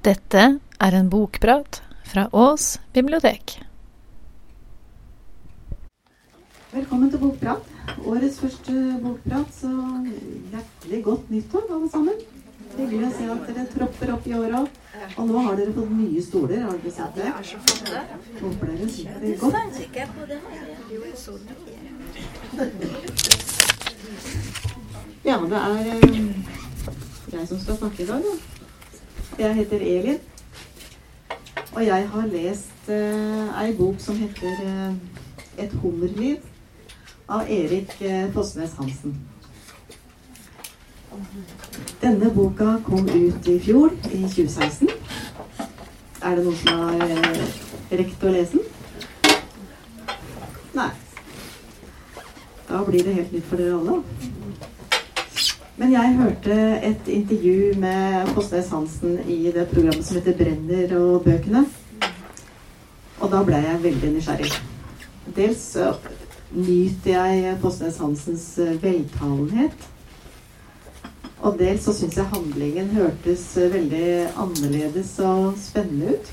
Dette er en bokprat fra Ås bibliotek. Velkommen til Bokprat. Årets første bokprat, så hjertelig godt nyttår, alle sammen. Hyggelig å se at dere tropper opp i åra. Og nå har dere fått nye stoler, har dere sett det? Håper dere sitter godt. Ja, det er eh, jeg som skal snakke i dag, da. Jeg heter Elin. Og jeg har lest uh, ei bok som heter uh, 'Et hummerliv' av Erik uh, Fossnes Hansen. Denne boka kom ut i fjor, i 2016. Er det noen som har uh, rekt å lese den? Nei. Da blir det helt nytt for dere alle. Men jeg hørte et intervju med Fossnes Hansen i det programmet som heter 'Brenner og bøkene'. Og da ble jeg veldig nysgjerrig. Dels nyter jeg Fossnes Hansens eh, veltalenhet. Og dels så syns jeg handlingen hørtes eh, veldig annerledes og spennende ut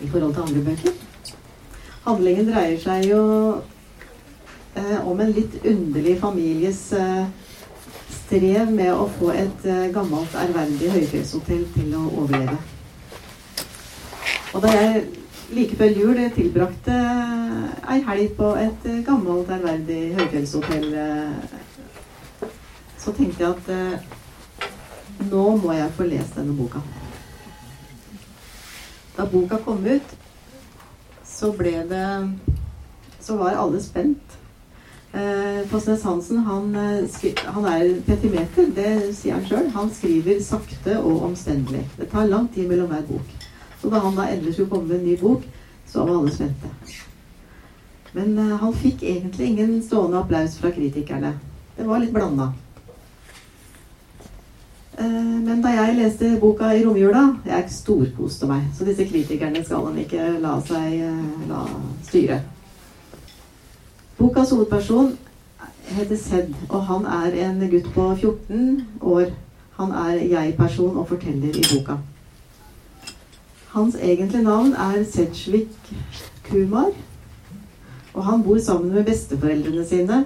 i forhold til andre bøker. Handlingen dreier seg jo eh, om en litt underlig families eh, strev med å få et eh, gammelt, ærverdig høyfjellshotell til å overleve. Og da jeg like før jul tilbrakte ei helg på et eh, gammelt, ærverdig høyfjellshotell, eh, så tenkte jeg at eh, nå må jeg få lest denne boka. Da boka kom ut, så ble det Så var alle spent. Eh, Fossnes Hansen han, eh, han er petimeter, det sier han sjøl. Han skriver sakte og omstendelig. Det tar lang tid mellom hver bok. Så da han da endelig skulle komme med en ny bok, så var alle spente. Men eh, han fikk egentlig ingen stående applaus fra kritikerne. Det var litt blanda. Eh, men da jeg leste boka i romjula Jeg storkoste meg. Så disse kritikerne skal han ikke la seg eh, la styre. Bokas hovedperson heter Sed, og han er en gutt på 14 år. Han er jeg-person og forteller i boka. Hans egentlige navn er Sedgwick Kumar. Og han bor sammen med besteforeldrene sine,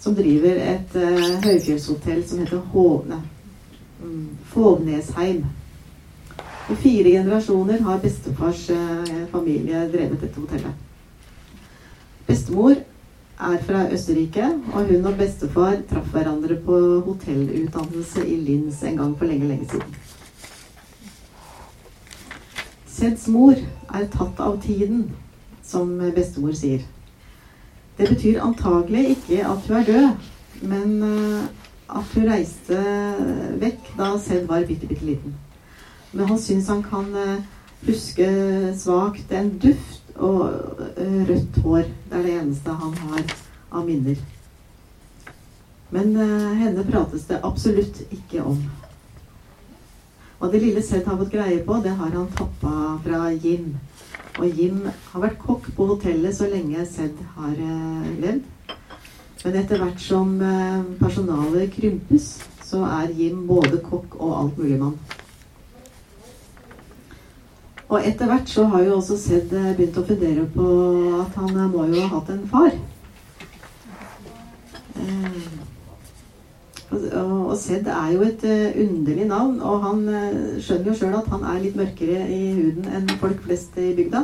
som driver et uh, høyfjellshotell som heter Hovne. Mm, Fovnesheim. I fire generasjoner har bestefars uh, familie drevet dette hotellet. Bestemor er fra Østerrike, og hun og bestefar traff hverandre på hotellutdannelse i Linz en gang for lenge, lenge siden. Seds mor er tatt av tiden, som bestemor sier. Det betyr antagelig ikke at hun er død, men eh, at hun reiste vekk da Sed var bitte, bitte liten. Men han syns han kan eh, huske svakt en duft og eh, rødt hår. Det er det eneste han har av minner. Men henne prates det absolutt ikke om. Og det lille Seth har fått greie på, det har han tappa fra Jim. Og Jim har vært kokk på hotellet så lenge Sed har eh, levd. Men etter hvert som eh, personalet krympes, så er Jim både kokk og altmuligmann. Og etter hvert så har jo også Sed eh, begynt å fundere på at han eh, må jo ha hatt en far. Eh, og Sed er jo et underlig navn, og han skjønner jo sjøl at han er litt mørkere i huden enn folk flest i bygda.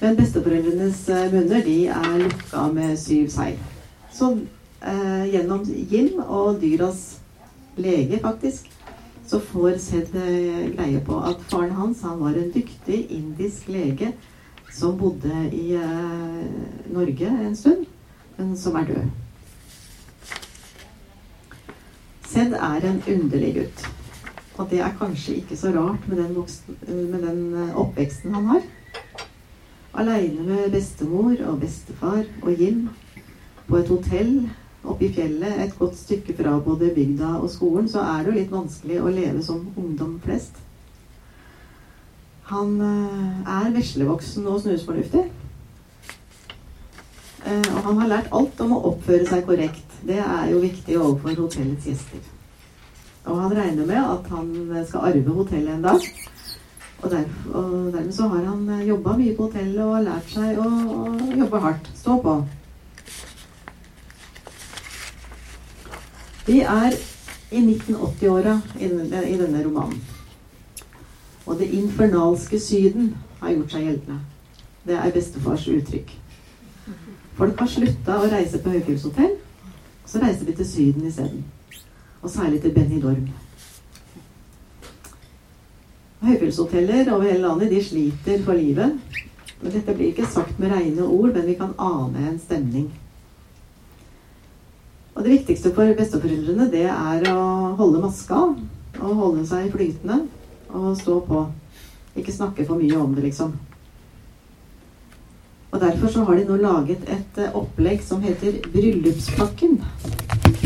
Men besteforeldrenes munner de er lukka med syv seil. Så gjennom Jim og dyras lege, faktisk, så får Sed greie på at faren hans han var en dyktig indisk lege som bodde i Norge en stund, men som er død. Sed er en underlig gutt. Og det er kanskje ikke så rart med den, voksen, med den eh, oppveksten han har. Aleine med bestemor og bestefar og Jim på et hotell oppe i fjellet et godt stykke fra både bygda og skolen, så er det jo litt vanskelig å leve som ungdom flest. Han eh, er veslevoksen og snusfornuftig. Eh, og han har lært alt om å oppføre seg korrekt. Det er jo viktig overfor hotellets gjester. Og han regner med at han skal arve hotellet en dag. Og, der, og dermed så har han jobba mye på hotellet og lært seg å jobbe hardt. Stå på. Vi er i 1980-åra i, denne- romanen. Og det infernalske Syden har gjort seg gjeldende. Det er bestefars uttrykk. Folk har slutta å reise på høyfjellshotell, så reiser de til Syden isteden. Og særlig til Benidorm. Høyfjellshoteller over hele landet de sliter for livet. Men dette blir ikke sagt med rene ord, men vi kan ane en stemning. Og det viktigste for besteforeldrene, det er å holde maska og holde seg flytende og stå på. Ikke snakke for mye om det, liksom. Og derfor så har de nå laget et eh, opplegg som heter Bryllupspakken.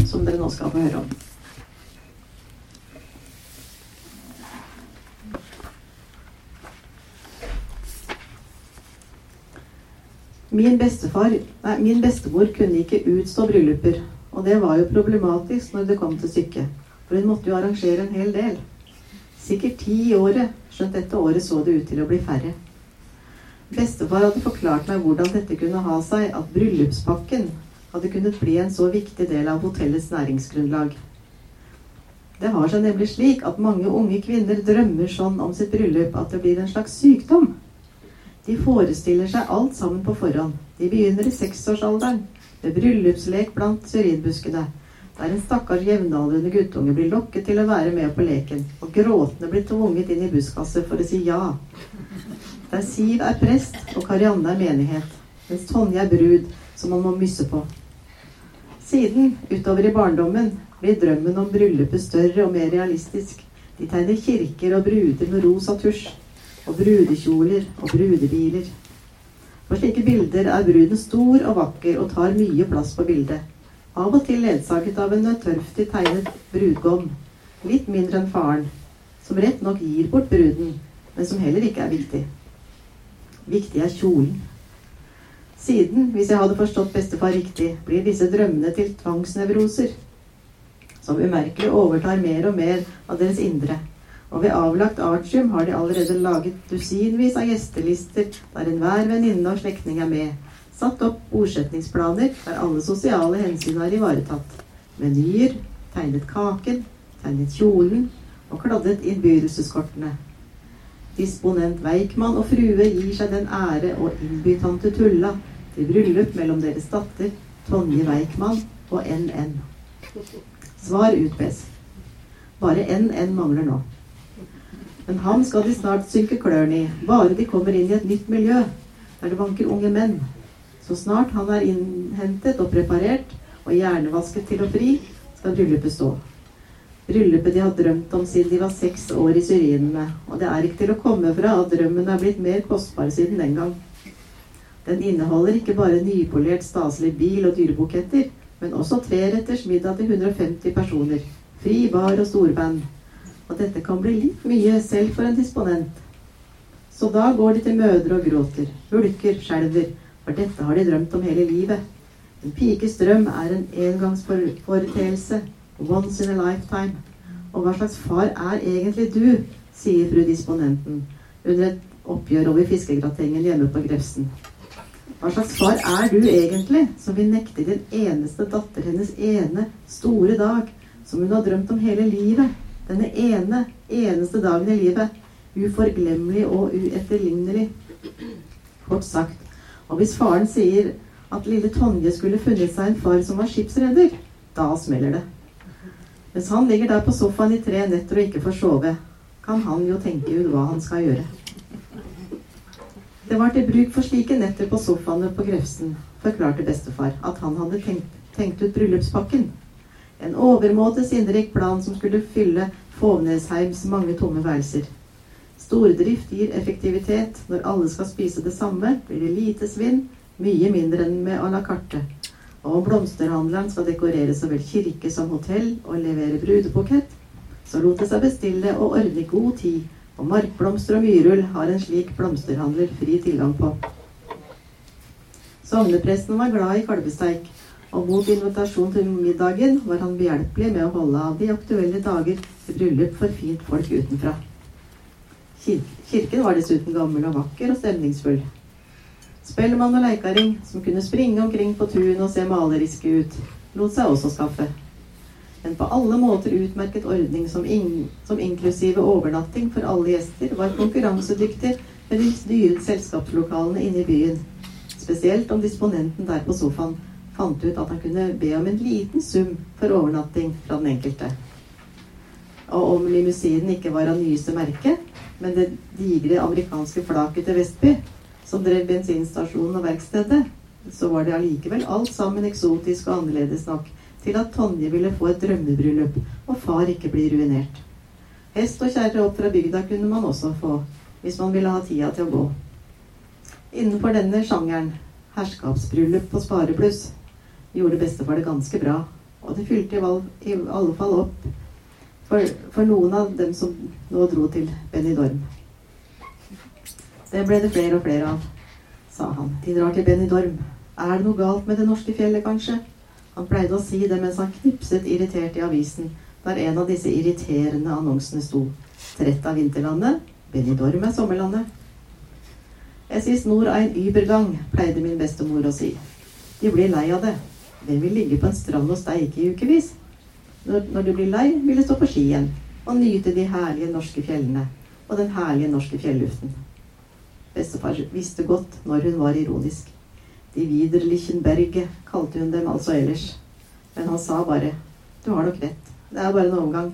Som dere nå skal få høre om. Min bestefar, nei, min bestemor kunne ikke utstå brylluper. Og det var jo problematisk når det kom til stykket. For hun måtte jo arrangere en hel del. Sikkert ti i året, skjønt dette året så det ut til å bli færre. Bestefar hadde forklart meg hvordan dette kunne ha seg at bryllupspakken hadde kunnet bli en så viktig del av hotellets næringsgrunnlag. Det har seg nemlig slik at mange unge kvinner drømmer sånn om sitt bryllup at det blir en slags sykdom. De forestiller seg alt sammen på forhånd. De begynner i seksårsalderen med bryllupslek blant syrinbuskene, der en stakkars jevnaldrende guttunge blir lokket til å være med på leken, og gråtende blir tvunget inn i buskaset for å si ja. Der Siv er prest og Karianne er menighet, mens Tonje er brud som man må mysse på. Siden, utover i barndommen, blir drømmen om bryllupet større og mer realistisk. De tegner kirker og bruder med rosa tusj, og brudekjoler og brudebiler. På slike bilder er bruden stor og vakker og tar mye plass på bildet. Av og til ledsaget av en tørftig tegnet brudgom, litt mindre enn faren, som rett nok gir bort bruden, men som heller ikke er viktig. Viktig er kjolen. Siden, hvis jeg hadde forstått bestefar riktig, blir disse drømmene til tvangsnevroser, som umerkelig overtar mer og mer av deres indre. Og ved avlagt artium har de allerede laget dusinvis av gjestelister der enhver venninne og slektning er med. Satt opp bordsetningsplaner der alle sosiale hensyn er ivaretatt. Menyer, tegnet kaken, tegnet kjolen og kladdet innbydelseskortene. Disponent Weichmann og frue gir seg den ære å innby tante Tulla til bryllup mellom deres datter Tonje Weichmann og NN. Svar utbes. Bare NN mangler nå. Men ham skal de snart synke klørne i, bare de kommer inn i et nytt miljø, der det vanker unge menn. Så snart han er innhentet og preparert og hjernevasket til å fri, skal bryllupet stå. Bryllupet de har drømt om siden de var seks år i Syrinene, og det er ikke til å komme fra at drømmen er blitt mer kostbar siden den gang. Den inneholder ikke bare nypolert staselig bil og dyrebuketter, men også treretters middag til 150 personer, fri bar og storband. Og dette kan bli litt mye selv for en disponent. Så da går de til mødre og gråter, hulker, skjelver, for dette har de drømt om hele livet. En pikes drøm er en engangsforeteelse, once in a lifetime. Og hva slags far er egentlig du, sier fru disponenten under et oppgjør over fiskegratengen hjemme på Grefsen. Hva slags far er du egentlig, som vil nekte din eneste datter hennes ene, store dag, som hun har drømt om hele livet? Denne ene, eneste dagen i livet. Uforglemmelig og uetterlignelig. Kort sagt. Og hvis faren sier at lille Tonje skulle funnet seg en far som var skipsreder, da smeller det. Mens han ligger der på sofaen i tre netter og ikke får sove, kan han jo tenke ut hva han skal gjøre. Det var til bruk for slike netter på sofaene på Grefsen, forklarte bestefar, at han hadde tenkt, tenkt ut bryllupspakken. En overmåte sinnrik plan som skulle fylle Fovnesheims mange tomme værelser. Stordrift gir effektivitet. Når alle skal spise det samme, blir det lite svinn, mye mindre enn med à la carte. Og om blomsterhandleren skal dekorere så vel kirke som hotell og levere brudebukett, så lot det seg bestille og ordne god tid, og markblomster og myrull har en slik blomsterhandler fri tilgang på. Sognepresten var glad i kalvesteik, Og mot invitasjon til middagen var han behjelpelig med å holde av de aktuelle dager bryllup for fint folk utenfra. Kirken var dessuten gammel og vakker og stemningsfull. Spellemann og leikaring, som kunne springe omkring på tun og se maleriske ut, lot seg også skaffe. En på alle måter utmerket ordning som, in som inklusive overnatting for alle gjester var konkurransedyktig med de dyre selskapslokalene inne i byen. Spesielt om disponenten der på sofaen fant ut at han kunne be om en liten sum for overnatting fra den enkelte. Og om limousinen ikke var av nyeste merke, men det digre amerikanske flaket til Vestby, som drev bensinstasjonen og verkstedet, så var det allikevel alt sammen eksotisk og annerledes nok til at Tonje ville få et drømmebryllup, og far ikke bli ruinert. Hest og kjerre opp fra bygda kunne man også få, hvis man ville ha tida til å gå. Innenfor denne sjangeren, herskapsbryllup på sparebluss, gjorde bestefar det ganske bra, og det fylte i alle fall opp for, for, noen av dem som nå dro til Benidorm. Det ble det flere og flere av, sa han. De drar til Benidorm. Er det noe galt med det norske fjellet, kanskje? Han pleide å si det mens han knipset irritert i avisen, der en av disse irriterende annonsene sto. Trett av vinterlandet. Benidorm er sommerlandet. Es ist nur ein Übergang, pleide min bestemor å si. De blir lei av det. Hvem vil ligge på en strand og steike i ukevis? Når, når du blir lei, vil du stå på ski igjen og nyte de herlige norske fjellene og den herlige norske fjelluften. Bestefar visste godt når hun var ironisk. De Widerlichen Berge kalte hun dem altså ellers. Men han sa bare Du har nok rett. Det er bare en omgang.'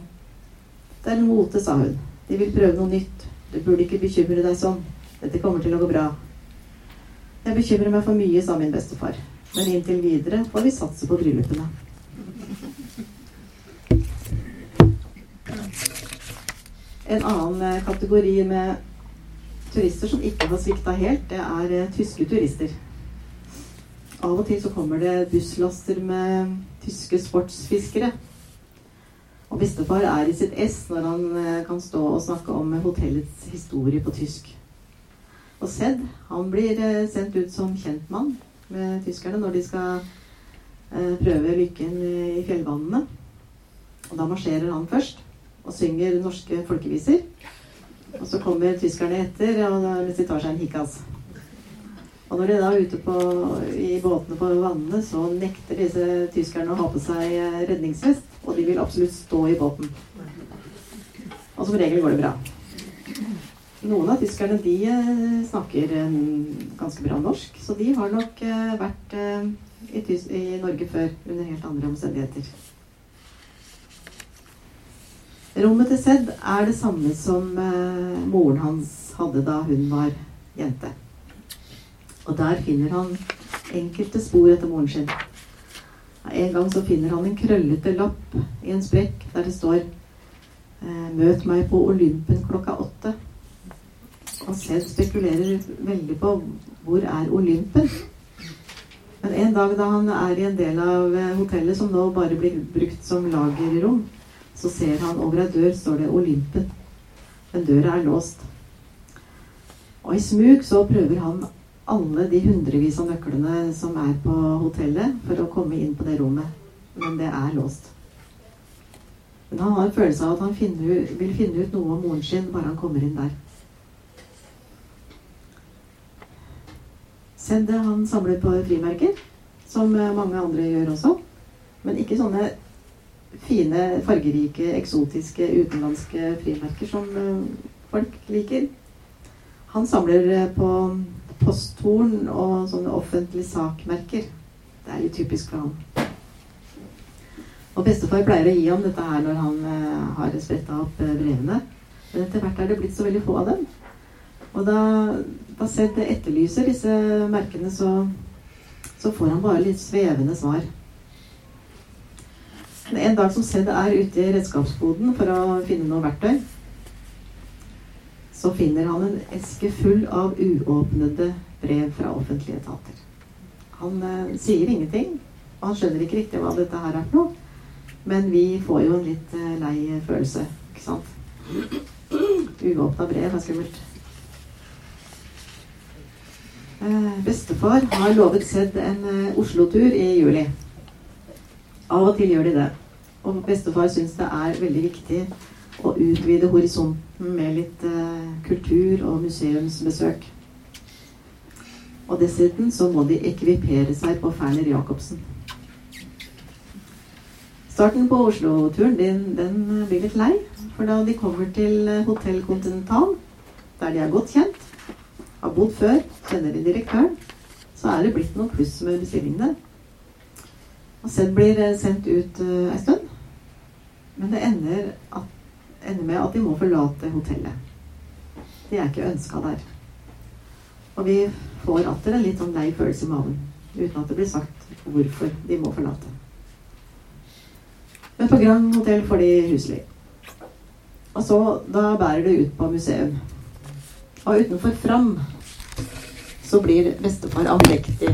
Det er en mote, sa hun. De vil prøve noe nytt. Du burde ikke bekymre deg sånn. Dette kommer til å gå bra. Jeg bekymrer meg for mye, sa min bestefar. Men inntil videre får vi satse på bryllupene. En annen eh, kategori med turister som ikke har svikta helt, det er eh, tyske turister. Av og til så kommer det busslaster med tyske sportsfiskere. Og bestefar er i sitt ess når han eh, kan stå og snakke om hotellets historie på tysk. Og Sed han blir sendt ut som kjentmann med tyskerne når de skal prøve lykken i fjellvannene. Og da marsjerer han først og synger norske folkeviser. Og så kommer tyskerne etter mens de tar seg en hikas. Og når de da er ute på, i båtene på vannene, så nekter disse tyskerne å ha på seg eh, redningsvest. Og de vil absolutt stå i båten. Og som regel går det bra. Noen av tyskerne de eh, snakker eh, ganske bra norsk, så de har nok vært i, i Norge før under helt andre omstendigheter. Rommet til Sed er det samme som eh, moren hans hadde da hun var jente. Og der finner han enkelte spor etter moren sin. En gang så finner han en krøllete lapp i en sprekk der det står eh, 'Møt meg på Olympen klokka åtte'. Og selv spekulerer veldig på hvor er Olympen? Men en dag da han er i en del av eh, hotellet som nå bare blir brukt som lagerrom, så ser han over ei dør står det 'Olympen'. Men døra er låst. Og i smug så prøver han alle de hundrevis av nøklene som er på hotellet, for å komme inn på det rommet. Men det er låst. Men han har en følelse av at han finner, vil finne ut noe om moren sin bare han kommer inn der. Sende han samler på frimerker, som mange andre gjør også. Men ikke sånne fine, fargerike, eksotiske utenlandske frimerker som eh, folk liker. Han samler eh, på posthorn og sånne offentlige sakmerker. Det er litt typisk for han. Og bestefar pleier å gi ham dette her når han har spretta opp brevene. Men etter hvert er det blitt så veldig få av dem. Og da, da Sedd etterlyser disse merkene, så, så får han bare litt svevende svar. En dag som Sedd er ute i redskapsboden for å finne noe verktøy, så finner han en eske full av uåpnede brev fra offentlige etater. Han eh, sier ingenting, og han skjønner ikke riktig hva dette her er for noe. Men vi får jo en litt eh, lei følelse, ikke sant? Uåpna brev er skummelt. Eh, bestefar har lovet Sedd en eh, Oslo-tur i juli. Av og til gjør de det. Og bestefar syns det er veldig viktig å utvide horisonten med litt eh, kultur og museumsbesøk. Og dessuten så må de ekvipere seg på Ferner Jacobsen. Starten på Oslo-turen den, den blir litt lei. For da de kommer til eh, Hotell Continental, der de er godt kjent, har bodd før, kjenner inn direktøren, så er det blitt noen pluss med bestillingene. Og Sed blir eh, sendt ut uh, ei stund. Men det ender, at, ender, med at de må forlate hotellet. De er ikke ønska der. Og vi får atter en litt sånn lei følelse i magen. Uten at det blir sagt hvorfor de må forlate. Men på Grand hotell får de husly. Og så, da bærer det ut på museum. Og utenfor Fram så blir bestefar andektig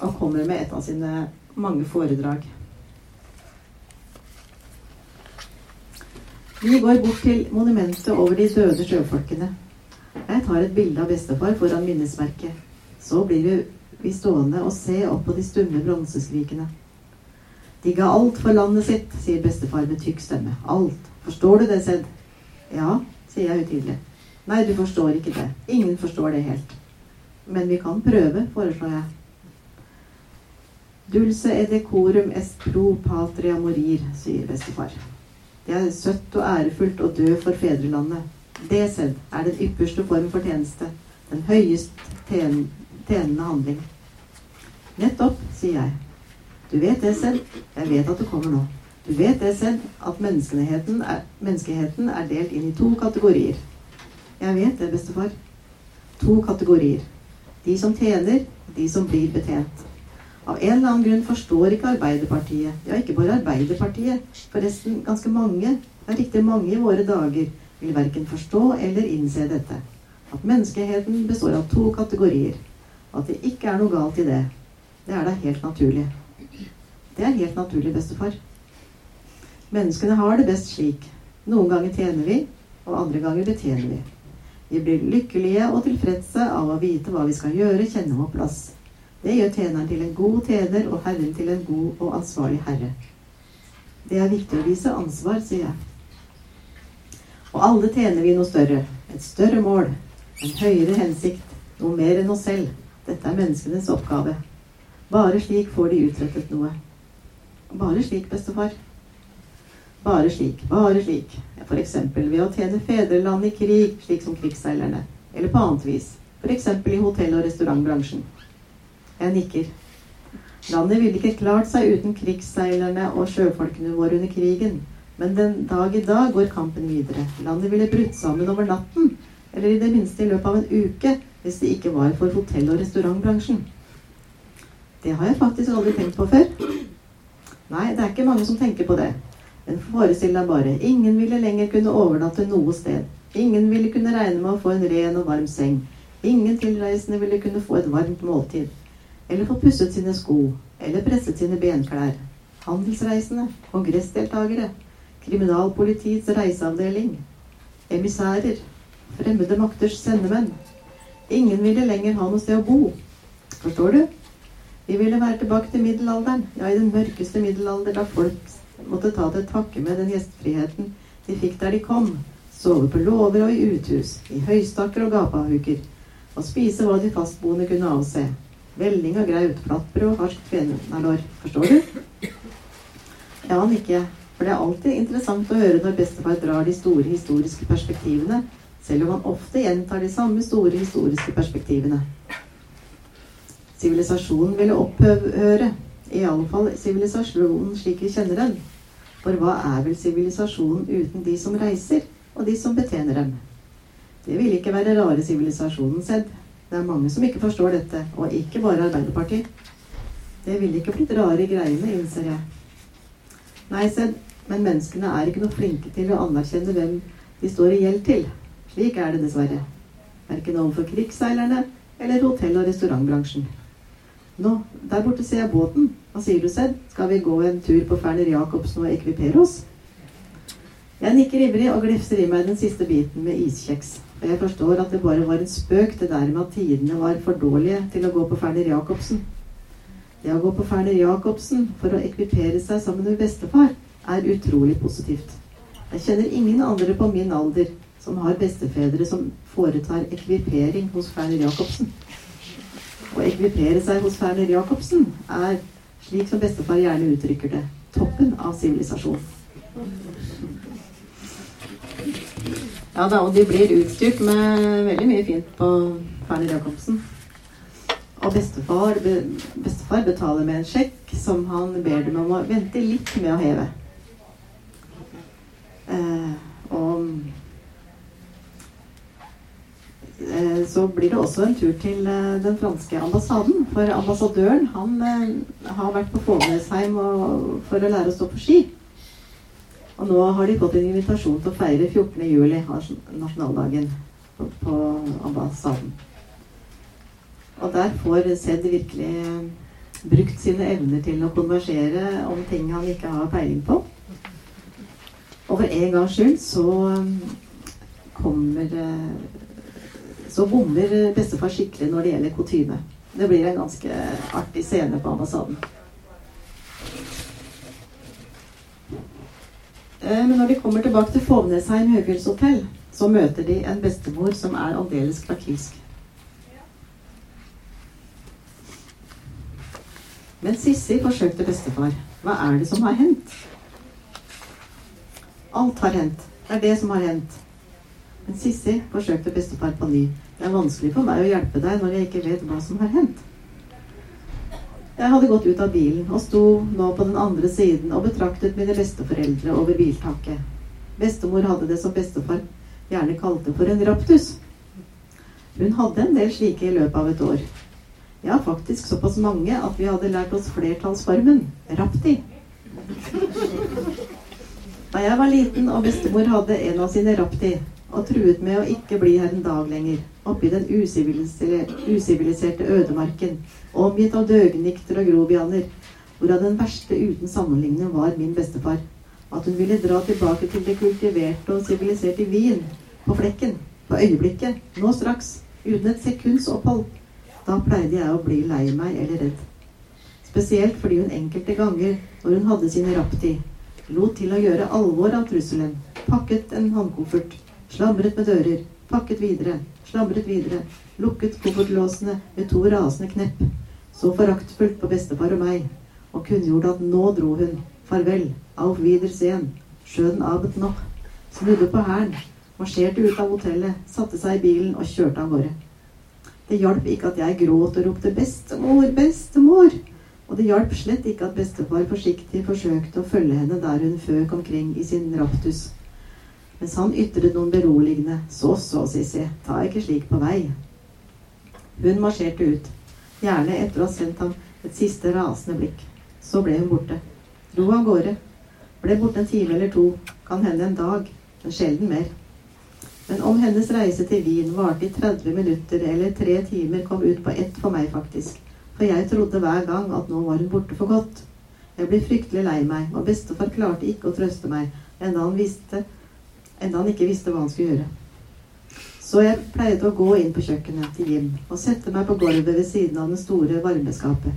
og kommer med et av sine mange foredrag. Vi går bort til monumentet over de døde sjøfolkene. Jeg tar et bilde av bestefar foran minnesmerket. Så blir vi stående og se opp på de stumme bronseskrikene. De ga alt for landet sitt, sier bestefar med tykk stemme. Alt. Forstår du det, Sedd? Ja, sier jeg utydelig. Nei, du forstår ikke det. Ingen forstår det helt. Men vi kan prøve, foreslår jeg. Dulce edecorum est pro patria morir, sier bestefar. Det er søtt og ærefullt å dø for fedrelandet. Det selv er den ypperste form for tjeneste. Den høyest ten tjenende handling. Nettopp, sier jeg. Du vet det selv. Jeg vet at det kommer nå. Du vet det selv, at menneskeheten er, menneskeheten er delt inn i to kategorier. Jeg vet det, bestefar. To kategorier. De som tjener, de som blir betjent. Av en eller annen grunn forstår ikke Arbeiderpartiet, ja, ikke bare Arbeiderpartiet, forresten ganske mange, det er riktig mange i våre dager, vil verken forstå eller innse dette. At menneskeheten består av to kategorier. At det ikke er noe galt i det. Det er da helt naturlig. Det er helt naturlig, bestefar. Menneskene har det best slik. Noen ganger tjener vi, og andre ganger betjener vi. Vi blir lykkelige og tilfredse av å vite hva vi skal gjøre, kjenne vår plass. Det gjør tjeneren til en god tjener og Herren til en god og ansvarlig herre. Det er viktig å vise ansvar, sier jeg. Og alle tjener vi noe større. Et større mål. En høyere hensikt. Noe mer enn oss selv. Dette er menneskenes oppgave. Bare slik får de utrettet noe. Bare slik, bestefar. Bare slik, bare slik. F.eks. ved å tjene fedrelandet i krig, slik som krigsseilerne. Eller på annet vis. F.eks. i hotell- og restaurantbransjen. Jeg nikker. Landet ville ikke klart seg uten krigsseilerne og sjøfolkene våre under krigen. Men den dag i dag går kampen videre. Landet ville brutt sammen over natten. Eller i det minste i løpet av en uke, hvis det ikke var for hotell- og restaurantbransjen. Det har jeg faktisk aldri tenkt på før. Nei, det er ikke mange som tenker på det. Men forestill deg bare. Ingen ville lenger kunne overnatte noe sted. Ingen ville kunne regne med å få en ren og varm seng. Ingen tilreisende ville kunne få et varmt måltid eller få pusset sine sko, eller presset sine benklær. Handelsreisende, kongressdeltakere, kriminalpolitiets reiseavdeling, emissærer, fremmede makters sendemenn. Ingen ville lenger ha noe sted å bo. Forstår du? Vi ville være tilbake til middelalderen, ja, i den mørkeste middelalder, da folk måtte ta til takke med den gjestfriheten de fikk der de kom. Sove på låver og i uthus, i høystakker og gapahuker, og spise hva de fastboende kunne avse. Velling og graut, flatbrød og harskt kvenalår. Forstår du? Ja, han ikke. For det er alltid interessant å høre når bestefar drar de store historiske perspektivene, selv om han ofte gjentar de samme store historiske perspektivene. Sivilisasjonen ville opphøre, i alle fall sivilisasjonen slik vi kjenner den. For hva er vel sivilisasjonen uten de som reiser, og de som betjener dem? Det ville ikke være rare sivilisasjonen sett. Det er mange som ikke forstår dette, og ikke bare Arbeiderpartiet. Det ville ikke blitt rare greiene, innser jeg. Nei, Sedd, men menneskene er ikke noe flinke til å anerkjenne hvem de står i gjeld til. Slik er det dessverre. Verken overfor krigsseilerne eller hotell- og restaurantbransjen. Nå, der borte ser jeg båten. Hva sier du, Sedd? Skal vi gå en tur på Ferner Jacobsen og ekvipere oss? Jeg nikker ivrig og glefser i meg den siste biten med iskjeks. Og jeg forstår at det bare var en spøk, det der med at tidene var for dårlige til å gå på Ferner Jacobsen. Det å gå på Ferner Jacobsen for å ekvipere seg sammen med bestefar er utrolig positivt. Jeg kjenner ingen andre på min alder som har bestefedre som foretar ekvipering hos Ferner Jacobsen. Å ekvipere seg hos Ferner Jacobsen er, slik som bestefar gjerne uttrykker det, toppen av sivilisasjon. Ja da, og de blir utstyrt med veldig mye fint på Ferner Jacobsen. Og bestefar, be, bestefar betaler med en sjekk som han ber dem om å vente litt med å heve. Eh, og så blir det også en tur til eh, den franske ambassaden. For ambassadøren han eh, har vært på Fånesheim for å lære å stå på ski. Og nå har de fått en invitasjon til å feire 14. juli, nasjonaldagen, på, ambassaden. Og der får Zed virkelig eh, brukt sine evner til å konversere om ting han ikke har peiling på. Og for en gangs skyld så eh, kommer eh, Så bommer bestefar skikkelig når det gjelder kutyme. Det blir en ganske artig scene på ambassaden. Men når de kommer tilbake til Fovnesheim høyfjellshotell, så møter de en bestemor som er aldeles krakilsk. Men Sissi forsøkte bestefar. Hva er det som har hendt? Alt har hendt. Det er det som har hendt. Men Sissi forsøkte bestefar på ny. Det er vanskelig for meg å hjelpe deg når jeg ikke vet hva som har hendt. Jeg hadde gått ut av bilen og sto nå på den andre siden og betraktet mine besteforeldre over biltaket. Bestemor hadde det som bestefar gjerne kalte for en raptus. Hun hadde en del slike i løpet av et år. Ja, faktisk såpass mange at vi hadde lært oss flertallsformen rapti. Da jeg var liten og bestemor hadde en av sine rapti og truet med å ikke bli her en dag lenger, oppi den usiviliserte ødemarken, omgitt av døgnikter og grobianer, hvorav den verste uten sammenligning var min bestefar. At hun ville dra tilbake til det kultiverte og siviliserte Wien, på flekken, på øyeblikket, nå straks, uten et sekunds opphold. Da pleide jeg å bli lei meg eller redd. Spesielt fordi hun enkelte ganger, når hun hadde sin rapti, lot til å gjøre alvor av trusselen, pakket en håndkoffert, slamret med dører, pakket videre, slamret videre, lukket koffertlåsene med to rasende knepp, så foraktfullt på bestefar og meg, og kunngjorde at nå dro hun, farvel, auf Wiedersehen, Schönen Abend noch, snudde på hælen, marsjerte ut av hotellet, satte seg i bilen og kjørte av gårde. Det hjalp ikke at jeg gråt og ropte 'bestemor, bestemor'. Og det hjalp slett ikke at bestefar forsiktig forsøkte å følge henne der hun føk omkring i sin raptus. Mens han ytret noen beroligende 'Så så, Sissy, ta ikke slik på vei'. Hun marsjerte ut, gjerne etter å ha sendt ham et siste rasende blikk. Så ble hun borte. Dro av gårde. Ble borte en time eller to, kan hende en dag, men sjelden mer. Men om hennes reise til Wien varte i 30 minutter eller tre timer, kom ut på ett for meg, faktisk. For jeg trodde hver gang at nå var hun borte for godt. Jeg ble fryktelig lei meg, og bestefar klarte ikke å trøste meg, enda han, visste, enda han ikke visste hva han skulle gjøre. Så jeg pleide å gå inn på kjøkkenet til Jim og sette meg på gulvet ved siden av det store varmeskapet.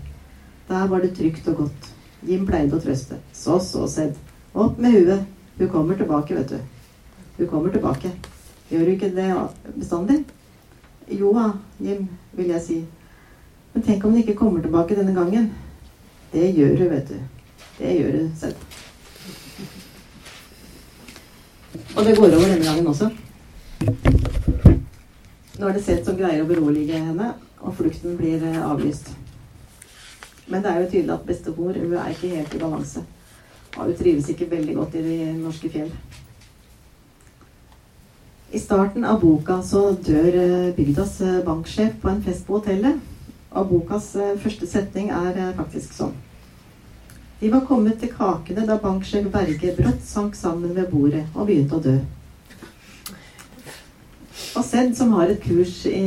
Der var det trygt og godt. Jim pleide å trøste. Så, så, Sedd. Opp med huet. Hun kommer tilbake, vet du. Hun kommer tilbake. Gjør du ikke det bestandig? Jo da, Jim, vil jeg si. Men tenk om hun ikke kommer tilbake denne gangen. Det gjør hun, vet du. Det gjør hun, selv. Og det går over denne gangen også. Nå er det sett som greier å berolige henne, og flukten blir eh, avlyst. Men det er jo tydelig at bestemor hun er ikke helt i balanse. Og hun trives ikke veldig godt i de norske fjell. I starten av boka så dør eh, bygdas eh, banksjef på en fest på hotellet. Og bokas første setning er faktisk sånn. De var kommet til kakene da banksjef Berge brått sank sammen ved bordet og begynte å dø. Og Sed, som har kurs i,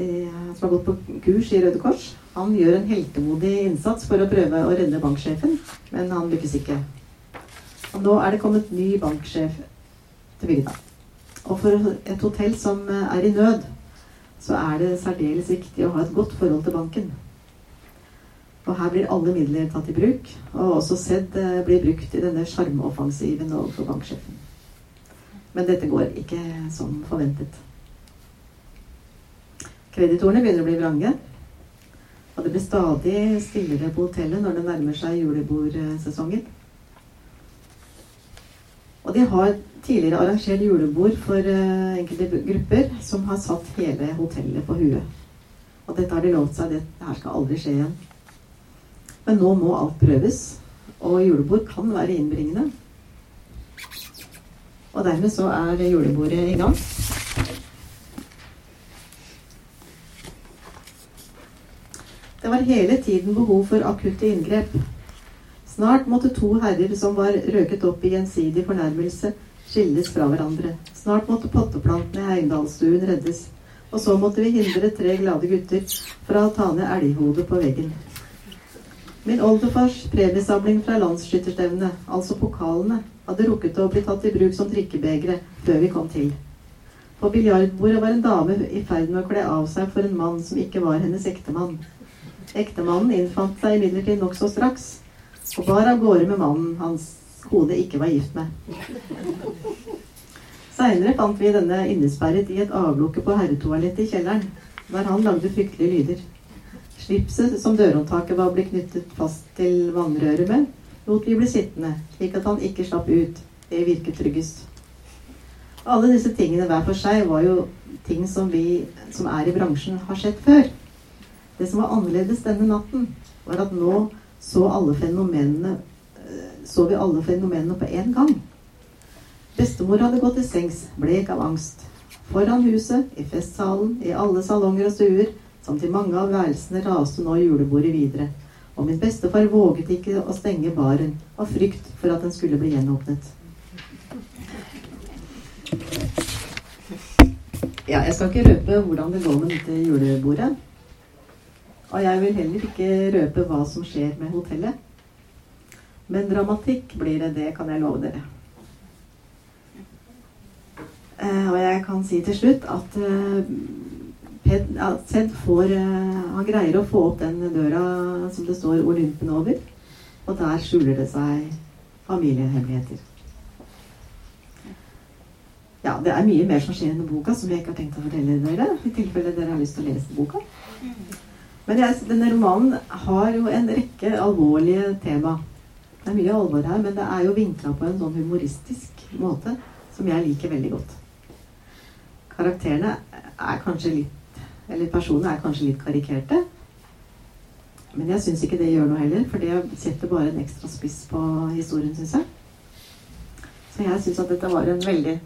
i, som har gått på kurs i Røde Kors, han gjør en heltemodig innsats for å prøve å redde banksjefen, men han lykkes ikke. Og nå er det kommet ny banksjef til bygda. Og for et hotell som er i nød, så er det særdeles viktig å ha et godt forhold til banken. Og her blir alle midler tatt i bruk, og også SED eh, blir brukt i denne sjarmoffensiven overfor banksjefen. Men dette går ikke som forventet. Kreditorene begynner å bli vrange. Og det blir stadig stillere på hotellet når det nærmer seg julebordsesongen. Og de har tidligere arrangert julebord for uh, enkelte grupper som har satt hele hotellet på huet. Og dette har de lovt seg. Dette her skal aldri skje igjen. Men nå må alt prøves. Og julebord kan være innbringende. Og dermed så er julebordet i gang. Det var hele tiden behov for akutte inngrep. Snart måtte to herrer som var røket opp i gjensidig fornærmelse, skilles fra hverandre. Snart måtte potteplantene i Heimdalsstuen reddes. Og så måtte vi hindre tre glade gutter fra å ta ned elghodet på veggen. Min oldefars premiesamling fra landsskytterstevnet, altså pokalene, hadde rukket å bli tatt i bruk som drikkebegre før vi kom til. På biljardbordet var en dame i ferd med å kle av seg for en mann som ikke var hennes ektemann. Ektemannen innfant seg imidlertid nokså straks, og bar av gårde med mannen hans kone ikke var gift med. Seinere fant vi denne innesperret i et avlukke på herretoalettet i kjelleren, der han lagde fryktelige lyder. Slipset som dørhåndtaket var blitt knyttet fast til vannrøret med, lot vi bli sittende, slik at han ikke slapp ut. Det virket tryggest. Alle disse tingene hver for seg var jo ting som vi som er i bransjen, har sett før. Det som var annerledes denne natten, var at nå så, alle eh, så vi alle fenomenene på én gang. Bestemor hadde gått til sengs, blek av angst. Foran huset, i festsalen, i alle salonger og stuer, samt til mange av værelsene raste nå julebordet videre. Og min bestefar våget ikke å stenge baren av frykt for at den skulle bli gjenåpnet. Ja, jeg skal ikke røpe hvordan det går med dette julebordet. Og jeg vil heller ikke røpe hva som skjer med hotellet. Men dramatikk blir det, det kan jeg love dere. Eh, og jeg kan si til slutt at eh, får eh, Han greier å få opp den døra som det står 'Olympen' over. Og der skjuler det seg familiehemmeligheter. Ja, det er mye mer som skjer enn boka som jeg ikke har tenkt å fortelle dere. I tilfelle dere har lyst til å lese boka. Men jeg, denne romanen har jo en rekke alvorlige tema. Det er mye alvor her, men det er jo vinkla på en sånn humoristisk måte som jeg liker veldig godt. Karakterene er kanskje litt Eller personene er kanskje litt karikerte. Men jeg syns ikke det gjør noe heller, for det setter bare en ekstra spiss på historien, syns jeg. Så jeg syns at dette var en veldig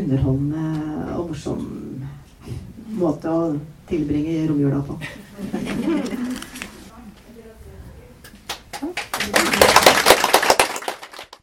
underholdende og morsom måte å tilbringe romjula på.